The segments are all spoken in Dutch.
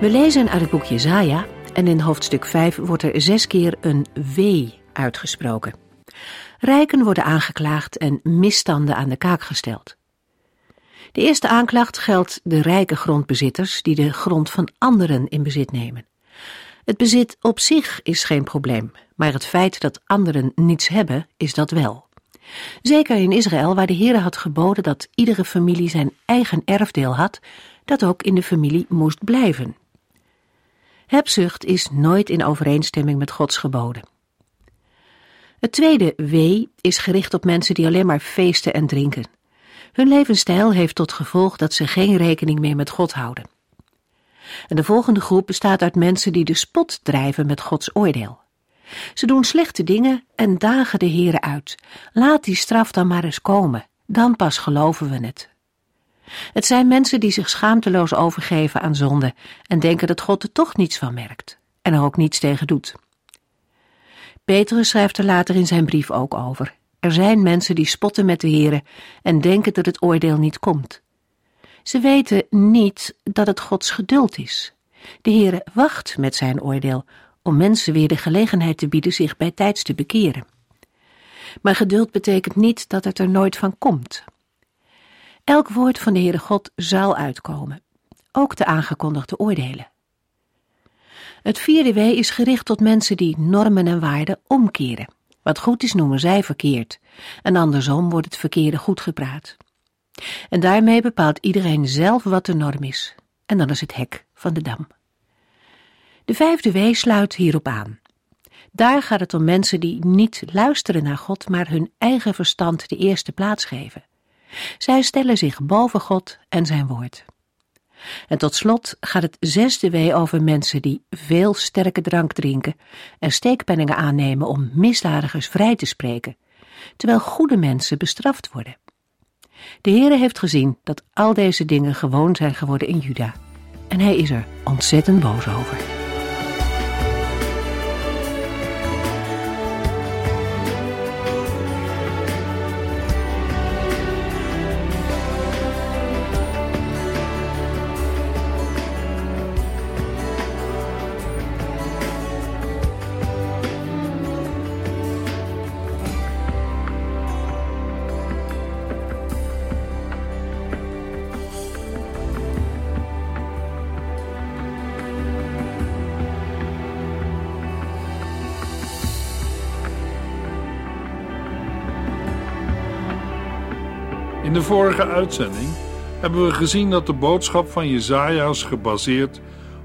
We lezen uit het boek Jezaja en in hoofdstuk 5 wordt er zes keer een wee uitgesproken. Rijken worden aangeklaagd en misstanden aan de kaak gesteld. De eerste aanklacht geldt de rijke grondbezitters die de grond van anderen in bezit nemen. Het bezit op zich is geen probleem, maar het feit dat anderen niets hebben is dat wel. Zeker in Israël, waar de Heer had geboden dat iedere familie zijn eigen erfdeel had, dat ook in de familie moest blijven. Hebzucht is nooit in overeenstemming met Gods geboden. Het tweede wee is gericht op mensen die alleen maar feesten en drinken. Hun levensstijl heeft tot gevolg dat ze geen rekening meer met God houden. En de volgende groep bestaat uit mensen die de spot drijven met Gods oordeel. Ze doen slechte dingen en dagen de Here uit. Laat die straf dan maar eens komen, dan pas geloven we het. Het zijn mensen die zich schaamteloos overgeven aan zonde en denken dat God er toch niets van merkt en er ook niets tegen doet. Petrus schrijft er later in zijn brief ook over. Er zijn mensen die spotten met de Here en denken dat het oordeel niet komt. Ze weten niet dat het Gods geduld is. De Heere wacht met zijn oordeel om mensen weer de gelegenheid te bieden zich bij tijds te bekeren. Maar geduld betekent niet dat het er nooit van komt. Elk woord van de Heere God zal uitkomen, ook de aangekondigde oordelen. Het vierde wee is gericht tot mensen die normen en waarden omkeren. Wat goed is noemen zij verkeerd, en andersom wordt het verkeerde goed gepraat. En daarmee bepaalt iedereen zelf wat de norm is, en dan is het hek van de dam. De vijfde wee sluit hierop aan. Daar gaat het om mensen die niet luisteren naar God, maar hun eigen verstand de eerste plaats geven. Zij stellen zich boven God en zijn woord. En tot slot gaat het zesde wee over mensen die veel sterke drank drinken en steekpenningen aannemen om misdadigers vrij te spreken, terwijl goede mensen bestraft worden. De Heere heeft gezien dat al deze dingen gewoon zijn geworden in Juda en hij is er ontzettend boos over. Vorige uitzending hebben we gezien dat de boodschap van Jezaja is gebaseerd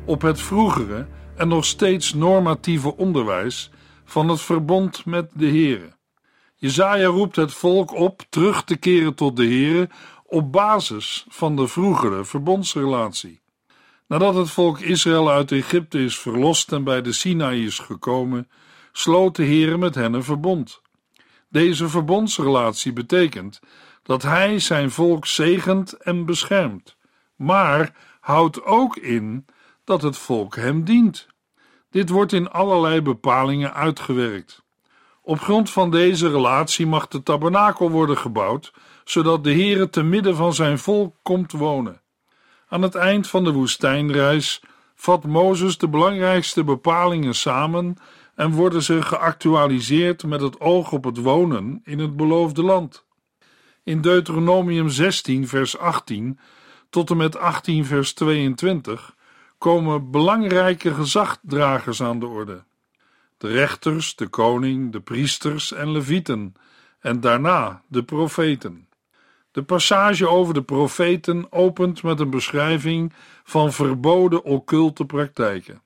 op het vroegere en nog steeds normatieve onderwijs van het verbond met de Here. Jezaja roept het volk op terug te keren tot de Here op basis van de vroegere verbondsrelatie. Nadat het volk Israël uit Egypte is verlost en bij de Sinaï is gekomen, sloot de Here met hen een verbond. Deze verbondsrelatie betekent dat hij zijn volk zegent en beschermt, maar houdt ook in dat het volk hem dient. Dit wordt in allerlei bepalingen uitgewerkt. Op grond van deze relatie mag de tabernakel worden gebouwd, zodat de Heere te midden van zijn volk komt wonen. Aan het eind van de woestijnreis vat Mozes de belangrijkste bepalingen samen en worden ze geactualiseerd met het oog op het wonen in het beloofde land. In Deuteronomium 16, vers 18 tot en met 18, vers 22 komen belangrijke gezagdragers aan de orde. De rechters, de koning, de priesters en levieten, en daarna de profeten. De passage over de profeten opent met een beschrijving van verboden occulte praktijken.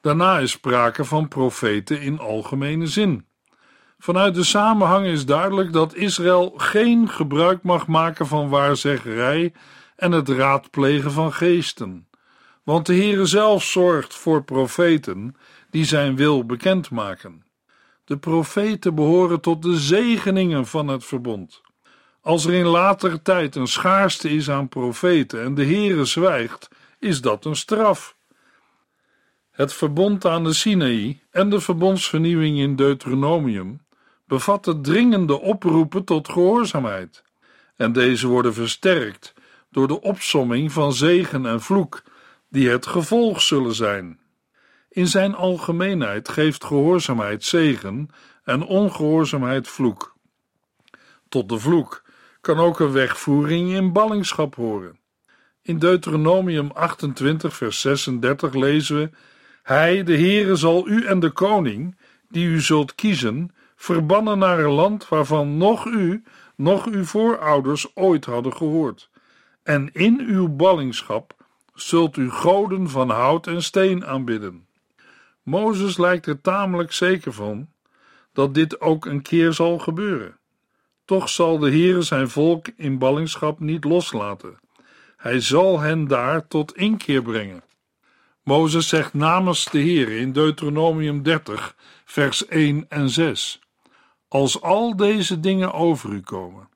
Daarna is sprake van profeten in algemene zin. Vanuit de samenhang is duidelijk dat Israël geen gebruik mag maken van waarzeggerij en het raadplegen van geesten. want de Heere zelf zorgt voor profeten die zijn wil bekendmaken. De profeten behoren tot de zegeningen van het verbond. Als er in latere tijd een schaarste is aan profeten en de Heere zwijgt, is dat een straf. Het verbond aan de Sinaï en de verbondsvernieuwing in Deuteronomium bevatten dringende oproepen tot gehoorzaamheid, en deze worden versterkt door de opsomming van zegen en vloek, die het gevolg zullen zijn. In zijn algemeenheid geeft gehoorzaamheid zegen en ongehoorzaamheid vloek. Tot de vloek kan ook een wegvoering in ballingschap horen. In Deuteronomium 28, vers 36 lezen we: Hij, de Heere, zal u en de koning, die u zult kiezen, verbannen naar een land waarvan nog u, nog uw voorouders ooit hadden gehoord. En in uw ballingschap zult u goden van hout en steen aanbidden. Mozes lijkt er tamelijk zeker van dat dit ook een keer zal gebeuren. Toch zal de Heere zijn volk in ballingschap niet loslaten. Hij zal hen daar tot inkeer brengen. Mozes zegt namens de Heere in Deuteronomium 30, vers 1 en 6: Als al deze dingen over u komen,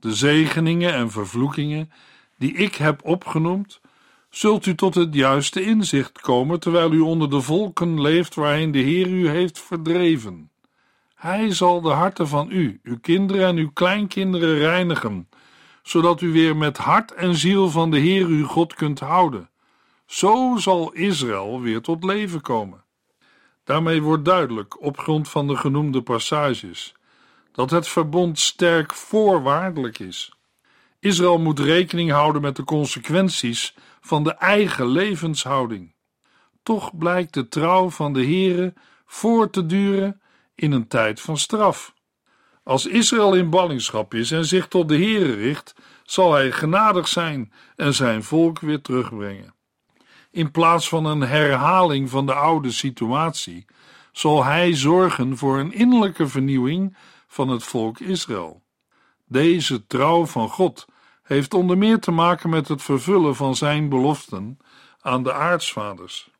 de zegeningen en vervloekingen die ik heb opgenoemd, zult u tot het juiste inzicht komen terwijl u onder de volken leeft waarheen de Heer u heeft verdreven. Hij zal de harten van u, uw kinderen en uw kleinkinderen reinigen, zodat u weer met hart en ziel van de Heer uw God kunt houden. Zo zal Israël weer tot leven komen. Daarmee wordt duidelijk, op grond van de genoemde passages, dat het verbond sterk voorwaardelijk is. Israël moet rekening houden met de consequenties van de eigen levenshouding. Toch blijkt de trouw van de Heere voor te duren in een tijd van straf. Als Israël in ballingschap is en zich tot de Heere richt, zal hij genadig zijn en zijn volk weer terugbrengen. In plaats van een herhaling van de oude situatie, zal hij zorgen voor een innerlijke vernieuwing van het volk Israël. Deze trouw van God heeft onder meer te maken met het vervullen van zijn beloften aan de aartsvaders.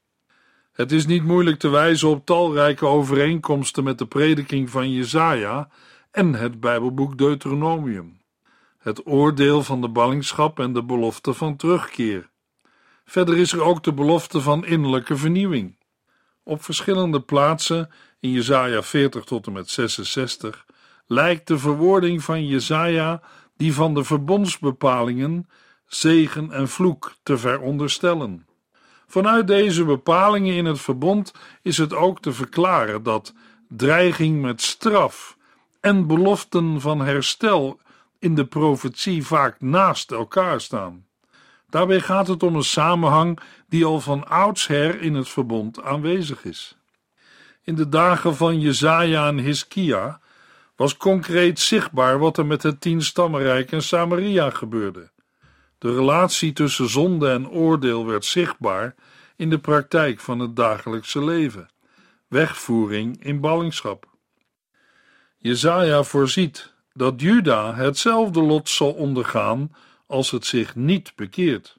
Het is niet moeilijk te wijzen op talrijke overeenkomsten met de prediking van Jesaja en het Bijbelboek Deuteronomium. Het oordeel van de ballingschap en de belofte van terugkeer. Verder is er ook de belofte van innerlijke vernieuwing. Op verschillende plaatsen in Jesaja 40 tot en met 66 lijkt de verwoording van Jesaja die van de verbondsbepalingen zegen en vloek te veronderstellen. Vanuit deze bepalingen in het verbond is het ook te verklaren dat dreiging met straf en beloften van herstel in de profetie vaak naast elkaar staan. Daarbij gaat het om een samenhang die al van oudsher in het verbond aanwezig is. In de dagen van Jezaja en Hiskia was concreet zichtbaar wat er met het tienstammenrijk en Samaria gebeurde. De relatie tussen zonde en oordeel werd zichtbaar in de praktijk van het dagelijkse leven, wegvoering in ballingschap. Jezaja voorziet dat Juda hetzelfde lot zal ondergaan als het zich niet bekeert.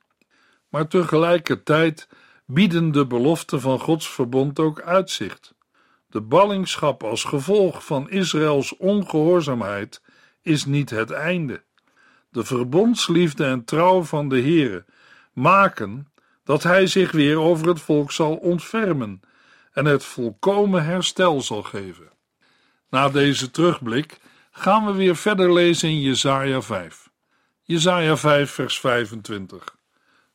Maar tegelijkertijd bieden de beloften van Gods verbond ook uitzicht. De ballingschap als gevolg van Israëls ongehoorzaamheid is niet het einde. De verbondsliefde en trouw van de Heere maken dat hij zich weer over het volk zal ontfermen en het volkomen herstel zal geven. Na deze terugblik gaan we weer verder lezen in Jesaja 5. Jesaja 5 vers 25.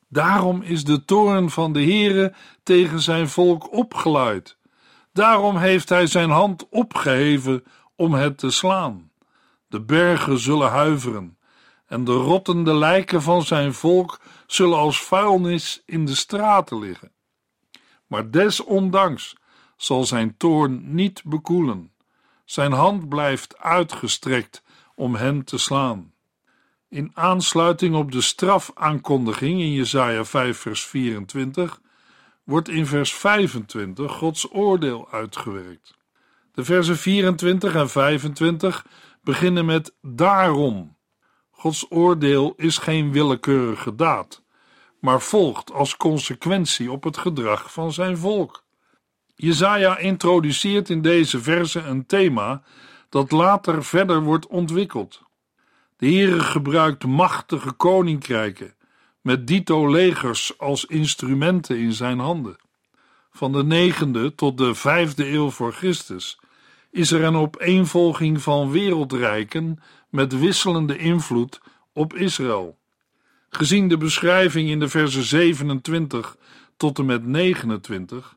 Daarom is de toorn van de Heere tegen zijn volk opgeluid Daarom heeft hij zijn hand opgeheven om het te slaan. De bergen zullen huiveren en de rottende lijken van zijn volk zullen als vuilnis in de straten liggen. Maar desondanks zal zijn toorn niet bekoelen. Zijn hand blijft uitgestrekt om hen te slaan. In aansluiting op de strafaankondiging in Jesaja 5 vers 24 wordt in vers 25 Gods oordeel uitgewerkt. De versen 24 en 25 beginnen met daarom. Gods oordeel is geen willekeurige daad, maar volgt als consequentie op het gedrag van zijn volk. Jezaja introduceert in deze verse een thema dat later verder wordt ontwikkeld. De Heere gebruikt machtige koninkrijken met dito legers als instrumenten in zijn handen. Van de negende tot de vijfde eeuw voor Christus is er een opeenvolging van wereldrijken met wisselende invloed op Israël. Gezien de beschrijving in de versen 27 tot en met 29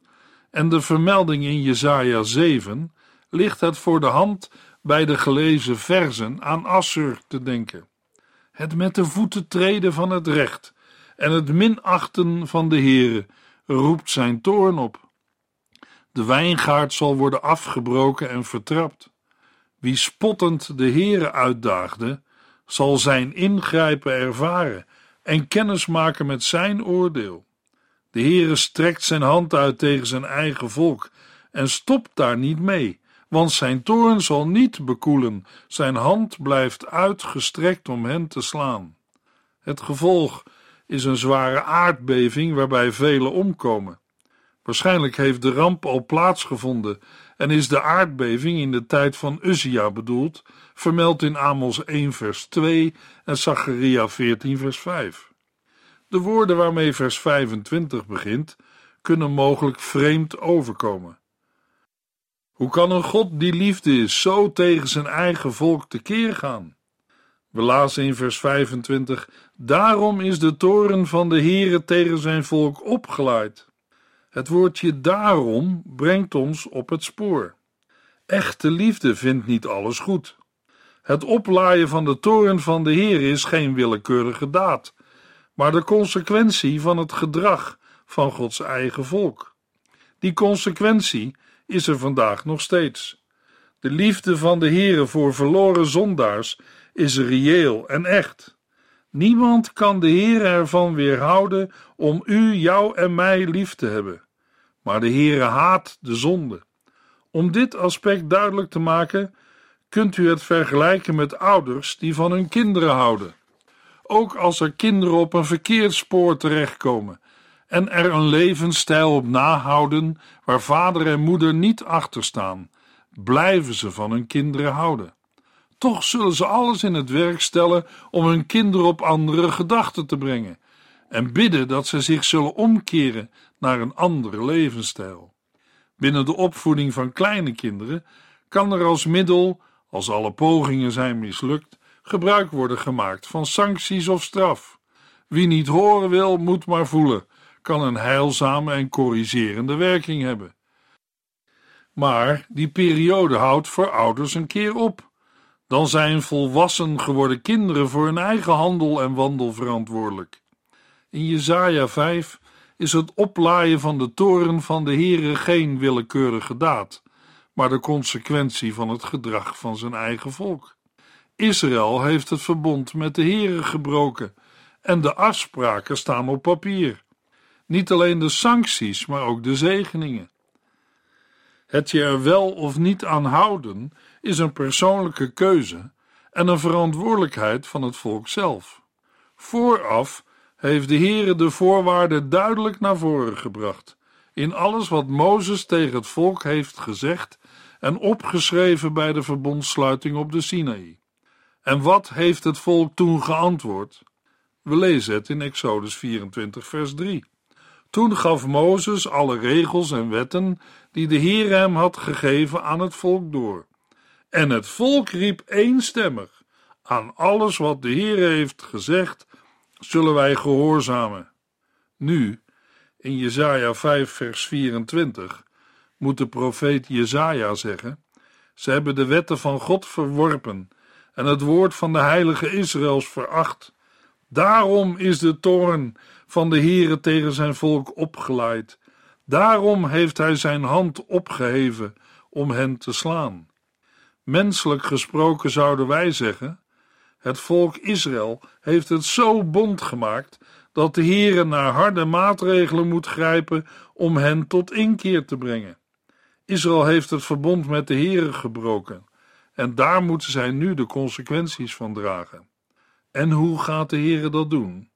en de vermelding in Jesaja 7 ligt het voor de hand bij de gelezen versen aan Assur te denken. Het met de voeten treden van het recht en het minachten van de Heere roept zijn toorn op. De wijngaard zal worden afgebroken en vertrapt. Wie spottend de Heere uitdaagde, zal zijn ingrijpen ervaren en kennis maken met zijn oordeel. De Heere strekt zijn hand uit tegen zijn eigen volk en stopt daar niet mee, want zijn toorn zal niet bekoelen, zijn hand blijft uitgestrekt om hen te slaan. Het gevolg is een zware aardbeving waarbij velen omkomen. Waarschijnlijk heeft de ramp al plaatsgevonden en is de aardbeving in de tijd van Uzia bedoeld, vermeld in Amos 1 vers 2 en Zacharia 14 vers 5. De woorden waarmee vers 25 begint, kunnen mogelijk vreemd overkomen. Hoe kan een God die liefde is zo tegen zijn eigen volk tekeer gaan? We lazen in vers 25: Daarom is de toren van de Heere tegen zijn volk opgeleid. Het woordje daarom brengt ons op het spoor. Echte liefde vindt niet alles goed. Het oplaaien van de toren van de Heer is geen willekeurige daad, maar de consequentie van het gedrag van Gods eigen volk. Die consequentie is er vandaag nog steeds. De liefde van de Heere voor verloren zondaars is reëel en echt. Niemand kan de Heer ervan weerhouden om u, jou en mij lief te hebben. Maar de Heere haat de zonde. Om dit aspect duidelijk te maken, kunt u het vergelijken met ouders die van hun kinderen houden. Ook als er kinderen op een verkeerd spoor terechtkomen en er een levensstijl op nahouden waar vader en moeder niet achter staan, blijven ze van hun kinderen houden. Toch zullen ze alles in het werk stellen om hun kinderen op andere gedachten te brengen en bidden dat ze zich zullen omkeren naar een andere levensstijl. Binnen de opvoeding van kleine kinderen kan er als middel, als alle pogingen zijn mislukt, gebruik worden gemaakt van sancties of straf. Wie niet horen wil, moet maar voelen, kan een heilzame en corrigerende werking hebben. Maar die periode houdt voor ouders een keer op. Dan zijn volwassen geworden kinderen voor hun eigen handel en wandel verantwoordelijk. In Jesaja 5 is het oplaaien van de toren van de Heere geen willekeurige daad, maar de consequentie van het gedrag van zijn eigen volk. Israël heeft het verbond met de Heere gebroken en de afspraken staan op papier. Niet alleen de sancties, maar ook de zegeningen. Het je er wel of niet aan houden is een persoonlijke keuze en een verantwoordelijkheid van het volk zelf. Vooraf heeft de Heere de voorwaarden duidelijk naar voren gebracht in alles wat Mozes tegen het volk heeft gezegd en opgeschreven bij de verbondsluiting op de Sinaï. En wat heeft het volk toen geantwoord? We lezen het in Exodus 24, vers 3. Toen gaf Mozes alle regels en wetten die de Heer hem had gegeven aan het volk door. En het volk riep eenstemmig: Aan alles wat de Heer heeft gezegd, zullen wij gehoorzamen. Nu, in Jesaja 5, vers 24, moet de profeet Jesaja zeggen: Ze hebben de wetten van God verworpen en het woord van de heilige Israëls veracht. Daarom is de toorn van de Heere tegen zijn volk opgeleid. Daarom heeft hij zijn hand opgeheven om hen te slaan. Menselijk gesproken zouden wij zeggen: het volk Israël heeft het zo bond gemaakt dat de Heere naar harde maatregelen moet grijpen om hen tot inkeer te brengen. Israël heeft het verbond met de Heere gebroken en daar moeten zij nu de consequenties van dragen. En hoe gaat de Heere dat doen?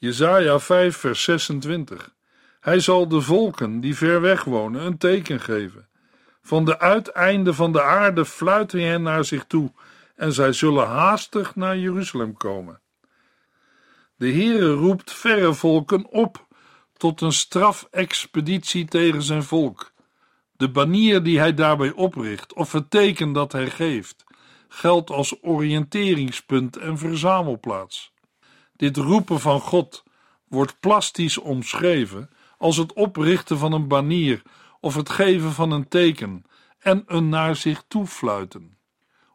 Jesaja 5 vers 26. Hij zal de volken die ver weg wonen een teken geven. Van de uiteinden van de aarde fluit hij hen naar zich toe en zij zullen haastig naar Jeruzalem komen. De Heere roept verre volken op tot een strafexpeditie tegen zijn volk. De banier die hij daarbij opricht, of het teken dat hij geeft, geldt als oriënteringspunt en verzamelplaats. Dit roepen van God wordt plastisch omschreven als het oprichten van een banier of het geven van een teken en een naar zich toe fluiten.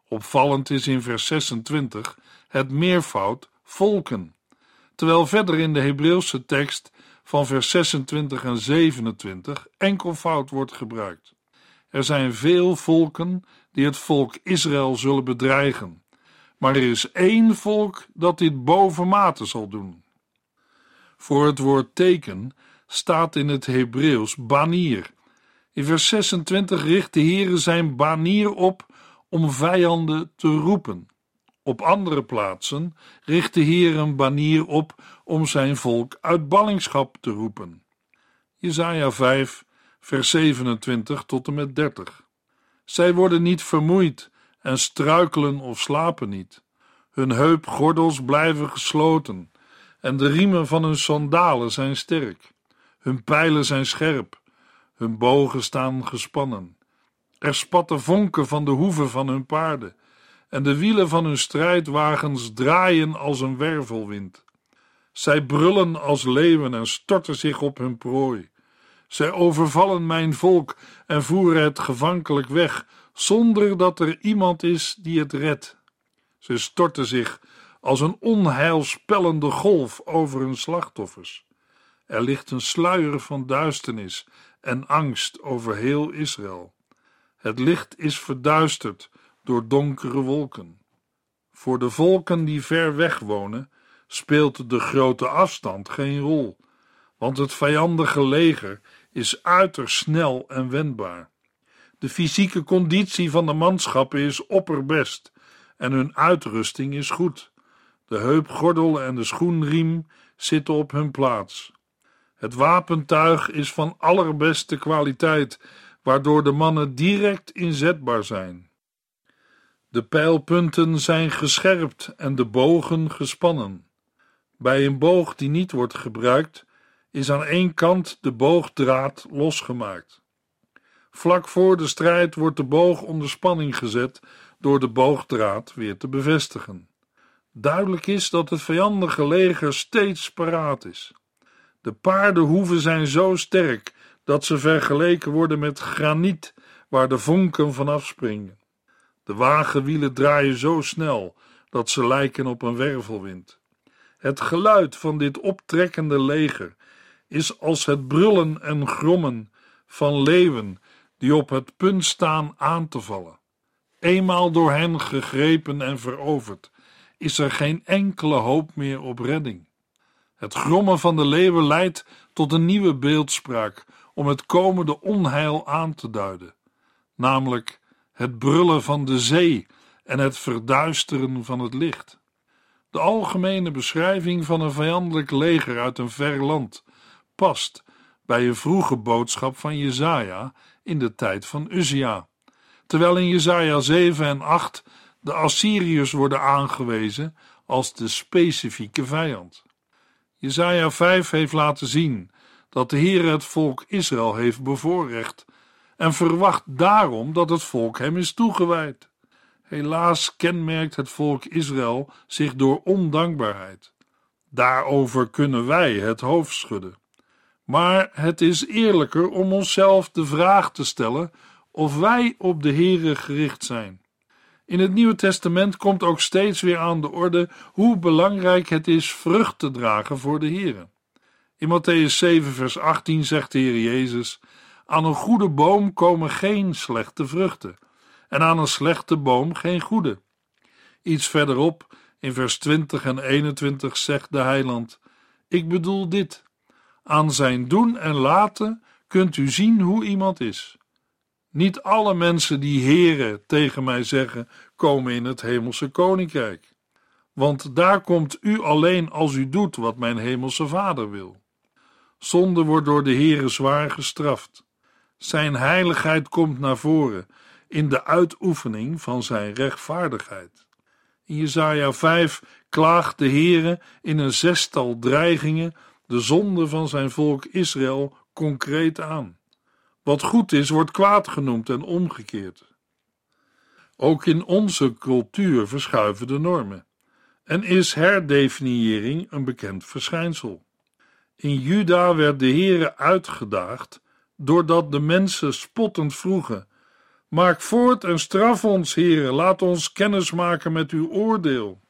Opvallend is in vers 26 het meervoud volken, terwijl verder in de Hebreeuwse tekst van vers 26 en 27 enkelvoud wordt gebruikt. Er zijn veel volken die het volk Israël zullen bedreigen, maar er is één volk dat dit bovenmate zal doen. Voor het woord teken staat in het Hebreeuws banier. In vers 26 richt de Heere zijn banier op om vijanden te roepen. Op andere plaatsen richt de Heer een banier op om zijn volk uit ballingschap te roepen. Jesaja 5, vers 27 tot en met 30. Zij worden niet vermoeid en struikelen of slapen niet. Hun heupgordels blijven gesloten en de riemen van hun sandalen zijn sterk. Hun pijlen zijn scherp, hun bogen staan gespannen. Er spatten vonken van de hoeven van hun paarden en de wielen van hun strijdwagens draaien als een wervelwind. Zij brullen als leeuwen en storten zich op hun prooi. Zij overvallen mijn volk en voeren het gevankelijk weg, zonder dat er iemand is die het redt. Ze storten zich als een onheilspellende golf over hun slachtoffers. Er ligt een sluier van duisternis en angst over heel Israël. Het licht is verduisterd door donkere wolken. Voor de volken die ver weg wonen, speelt de grote afstand geen rol, want het vijandige leger is uiterst snel en wendbaar. De fysieke conditie van de manschappen is opperbest en hun uitrusting is goed. De heupgordel en de schoenriem zitten op hun plaats. Het wapentuig is van allerbeste kwaliteit, waardoor de mannen direct inzetbaar zijn. De pijlpunten zijn gescherpt en de bogen gespannen. Bij een boog die niet wordt gebruikt, is aan één kant de boogdraad losgemaakt. Vlak voor de strijd wordt de boog onder spanning gezet door de boogdraad weer te bevestigen. Duidelijk is dat het vijandige leger steeds paraat is. De paardenhoeven zijn zo sterk dat ze vergeleken worden met graniet waar de vonken van afspringen. De wagenwielen draaien zo snel dat ze lijken op een wervelwind. Het geluid van dit optrekkende leger is als het brullen en grommen van leeuwen die op het punt staan aan te vallen. Eenmaal door hen gegrepen en veroverd, is er geen enkele hoop meer op redding. Het grommen van de leeuwen leidt tot een nieuwe beeldspraak om het komende onheil aan te duiden, namelijk het brullen van de zee en het verduisteren van het licht. De algemene beschrijving van een vijandelijk leger uit een ver land past bij een vroege boodschap van Jezaja in de tijd van Uzia, terwijl in Jezaja 7 en 8 de Assyriërs worden aangewezen als de specifieke vijand. Jezaja 5 heeft laten zien dat de Heer het volk Israël heeft bevoorrecht en verwacht daarom dat het volk hem is toegewijd. Helaas kenmerkt het volk Israël zich door ondankbaarheid. Daarover kunnen wij het hoofd schudden. Maar het is eerlijker om onszelf de vraag te stellen of wij op de Heere gericht zijn. In het Nieuwe Testament komt ook steeds weer aan de orde hoe belangrijk het is vrucht te dragen voor de Heere. In Matthäus 7, vers 18 zegt de Heer Jezus: Aan een goede boom komen geen slechte vruchten, en aan een slechte boom geen goede. Iets verderop, in vers 20 en 21, zegt de heiland: Ik bedoel dit. Aan zijn doen en laten kunt u zien hoe iemand is. Niet alle mensen die Heere tegen mij zeggen, komen in het hemelse koninkrijk. want daar komt u alleen als u doet wat mijn hemelse Vader wil. Zonde wordt door de Heere zwaar gestraft. Zijn heiligheid komt naar voren in de uitoefening van zijn rechtvaardigheid. In Jesaja 5 klaagt de Heere in een zestal dreigingen de zonde van zijn volk Israël concreet aan. Wat goed is, wordt kwaad genoemd en omgekeerd. Ook in onze cultuur verschuiven de normen en is herdefiniëring een bekend verschijnsel. In Juda werd de Heere uitgedaagd doordat de mensen spottend vroegen: Maak voort en straf ons, Heere, laat ons kennis maken met uw oordeel.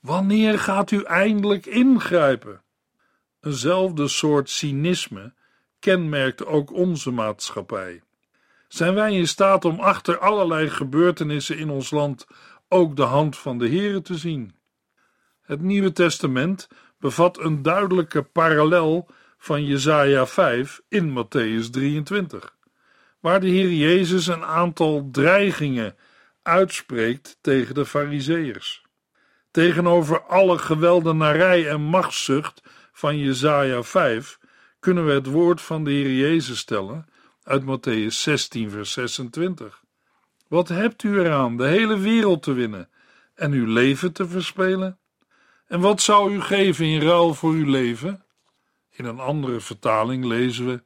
Wanneer gaat u eindelijk ingrijpen? Eenzelfde soort cynisme kenmerkt ook onze maatschappij. Zijn wij in staat om achter allerlei gebeurtenissen in ons land ook de hand van de Heere te zien? Het Nieuwe Testament bevat een duidelijke parallel van Jesaja 5 in Matthäus 23, waar de Heer Jezus een aantal dreigingen uitspreekt tegen de Fariseërs. Tegenover alle geweldenarij en machtszucht van Jesaja 5 kunnen we het woord van de Heer Jezus stellen uit Matthäus 16 vers 26. Wat hebt u eraan de hele wereld te winnen en uw leven te verspelen? En wat zou u geven in ruil voor uw leven? In een andere vertaling lezen we: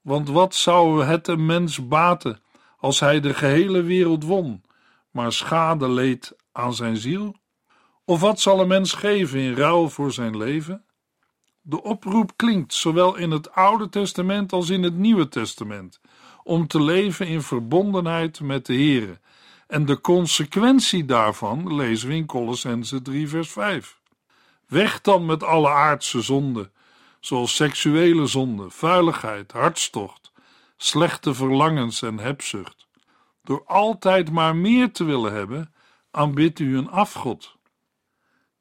Want wat zou het een mens baten als hij de gehele wereld won, maar schade leed aan zijn ziel? Of wat zal een mens geven in ruil voor zijn leven? De oproep klinkt zowel in het Oude Testament als in het Nieuwe Testament om te leven in verbondenheid met de Here. En de consequentie daarvan lezen we in Colossense 3 vers 5. Weg dan met alle aardse zonden, zoals seksuele zonde, vuiligheid, hartstocht, slechte verlangens en hebzucht. Door altijd maar meer te willen hebben, aanbidt u een afgod.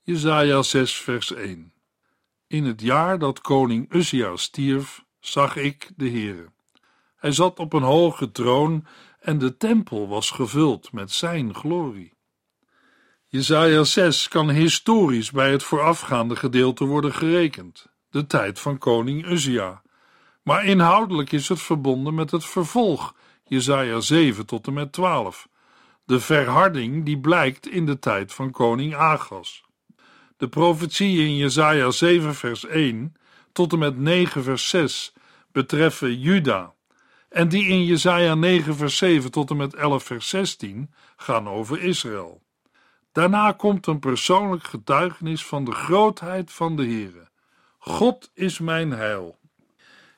Jesaja 6 vers 1 In het jaar dat koning Uzia stierf, zag ik de Heere. Hij zat op een hoge troon en de tempel was gevuld met zijn glorie. Jesaja 6 kan historisch bij het voorafgaande gedeelte worden gerekend, de tijd van koning Uzia. Maar inhoudelijk is het verbonden met het vervolg, Jesaja 7 tot en met 12, de verharding die blijkt in de tijd van koning Agas. De profetieën in Jesaja 7 vers 1 tot en met 9 vers 6 betreffen Juda, en die in Jesaja 9 vers 7 tot en met 11 vers 16 gaan over Israël. Daarna komt een persoonlijk getuigenis van de grootheid van de Heere. God is mijn heil.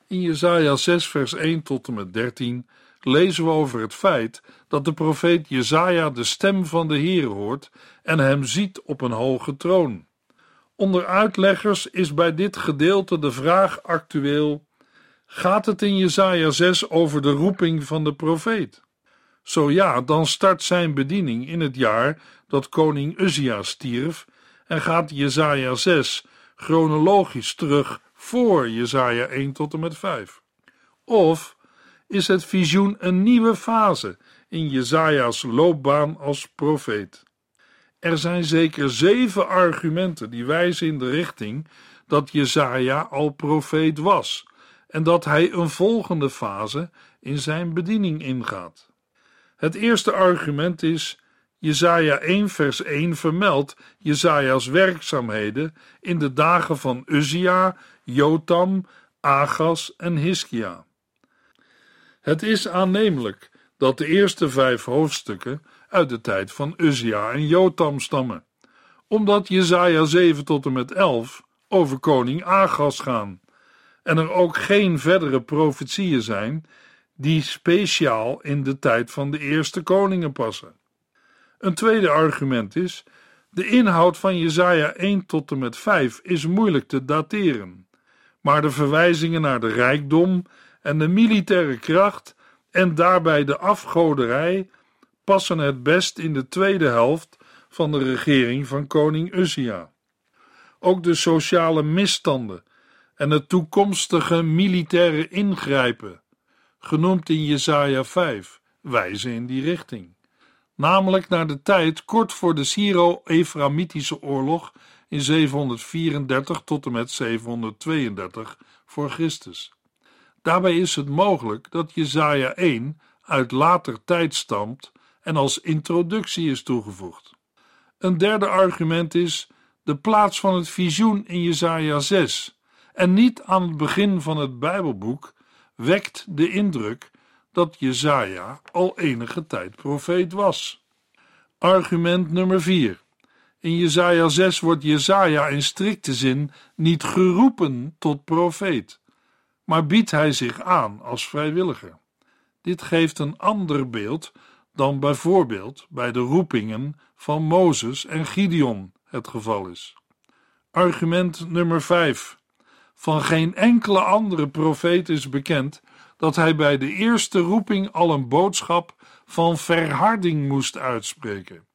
In Jesaja 6 vers 1 tot en met 13 lezen we over het feit dat de profeet Jesaja de stem van de Heere hoort en hem ziet op een hoge troon. Onder uitleggers is bij dit gedeelte de vraag actueel: gaat het in Jesaja 6 over de roeping van de profeet? Zo ja, dan start zijn bediening in het jaar dat koning Uzia stierf en gaat Jesaja 6 chronologisch terug voor Jesaja 1 tot en met 5. Of is het visioen een nieuwe fase in Jesaja's loopbaan als profeet? Er zijn zeker zeven argumenten die wijzen in de richting dat Jesaja al profeet was en dat hij een volgende fase in zijn bediening ingaat. Het eerste argument is Jesaja 1 vers 1 vermeldt Jesaja's werkzaamheden in de dagen van Uzia, Jotam, Agas en Hiskia. Het is aannemelijk dat de eerste vijf hoofdstukken uit de tijd van Uzia en Jotam stammen, omdat Jesaja 7 tot en met 11 over koning Agas gaan en er ook geen verdere profetieën zijn die speciaal in de tijd van de eerste koningen passen. Een tweede argument is: de inhoud van Jesaja 1 tot en met 5 is moeilijk te dateren, maar de verwijzingen naar de rijkdom en de militaire kracht en daarbij de afgoderij passen het best in de tweede helft van de regering van koning Uzia. Ook de sociale misstanden en het toekomstige militaire ingrijpen, genoemd in Jesaja 5, wijzen in die richting. namelijk naar de tijd kort voor de Syro-Eframitische oorlog in 734 tot en met 732 voor Christus. Daarbij is het mogelijk dat Jesaja 1 uit later tijd stamt en als introductie is toegevoegd. Een derde argument is de plaats van het visioen in Jesaja 6 en niet aan het begin van het Bijbelboek wekt de indruk dat Jesaja al enige tijd profeet was. Argument nummer 4. In Jesaja 6 wordt Jesaja in strikte zin niet geroepen tot profeet, maar biedt hij zich aan als vrijwilliger. Dit geeft een ander beeld dan bijvoorbeeld bij de roepingen van Mozes en Gideon het geval is. Argument nummer 5. Van geen enkele andere profeet is bekend dat hij bij de eerste roeping al een boodschap van verharding moest uitspreken.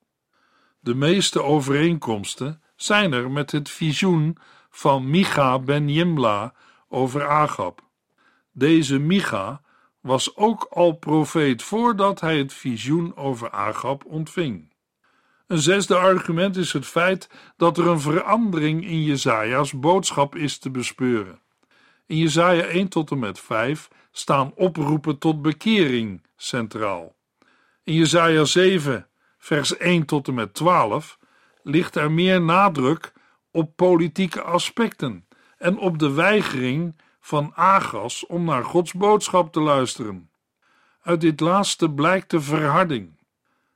De meeste overeenkomsten zijn er met het visioen van Micha ben Jimla over Agab. Deze Micha was ook al profeet voordat hij het visioen over Agab ontving. Een zesde argument is het feit dat er een verandering in Jesaja's boodschap is te bespeuren. In Jesaja 1 tot en met 5 staan oproepen tot bekering centraal. In Jesaja 7 vers 1 tot en met 12 ligt er meer nadruk op politieke aspecten en op de weigering van Agas om naar Gods boodschap te luisteren. Uit dit laatste blijkt de verharding.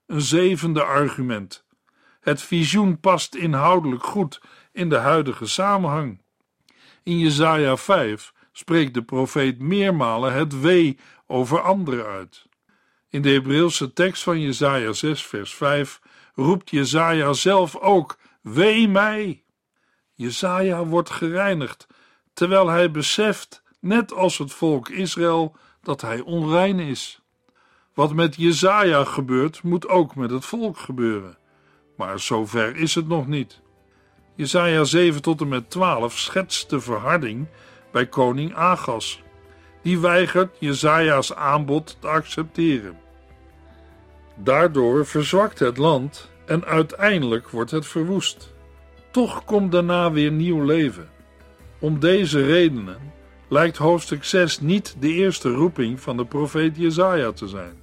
Een zevende argument. Het visioen past inhoudelijk goed in de huidige samenhang. In Jesaja 5 spreekt de profeet meermalen het wee over anderen uit. In de Hebreeuwse tekst van Jesaja 6 vers 5 roept Jesaja zelf ook wee mij. Jesaja wordt gereinigd terwijl hij beseft, net als het volk Israël, dat hij onrein is. Wat met Jezaja gebeurt, moet ook met het volk gebeuren. Maar zover is het nog niet. Jezaja 7 tot en met 12 schetst de verharding bij koning Agas. Die weigert Jezaja's aanbod te accepteren. Daardoor verzwakt het land en uiteindelijk wordt het verwoest. Toch komt daarna weer nieuw leven. Om deze redenen lijkt hoofdstuk 6 niet de eerste roeping van de profeet Jezaja te zijn.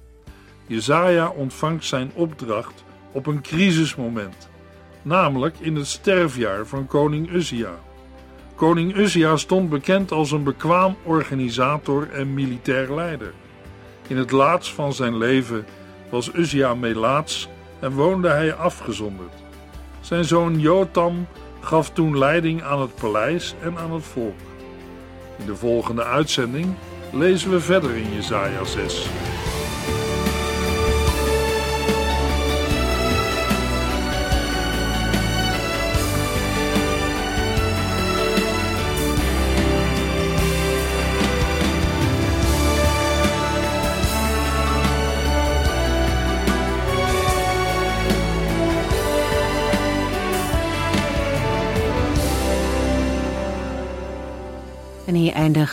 Jezaja ontvangt zijn opdracht op een crisismoment, namelijk in het sterfjaar van koning Uzia. Koning Uzia stond bekend als een bekwaam organisator en militair leider. In het laatst van zijn leven was Uzia melaats en woonde hij afgezonderd. Zijn zoon Jotam gaf toen leiding aan het paleis en aan het volk. In de volgende uitzending lezen we verder in Jesaja 6.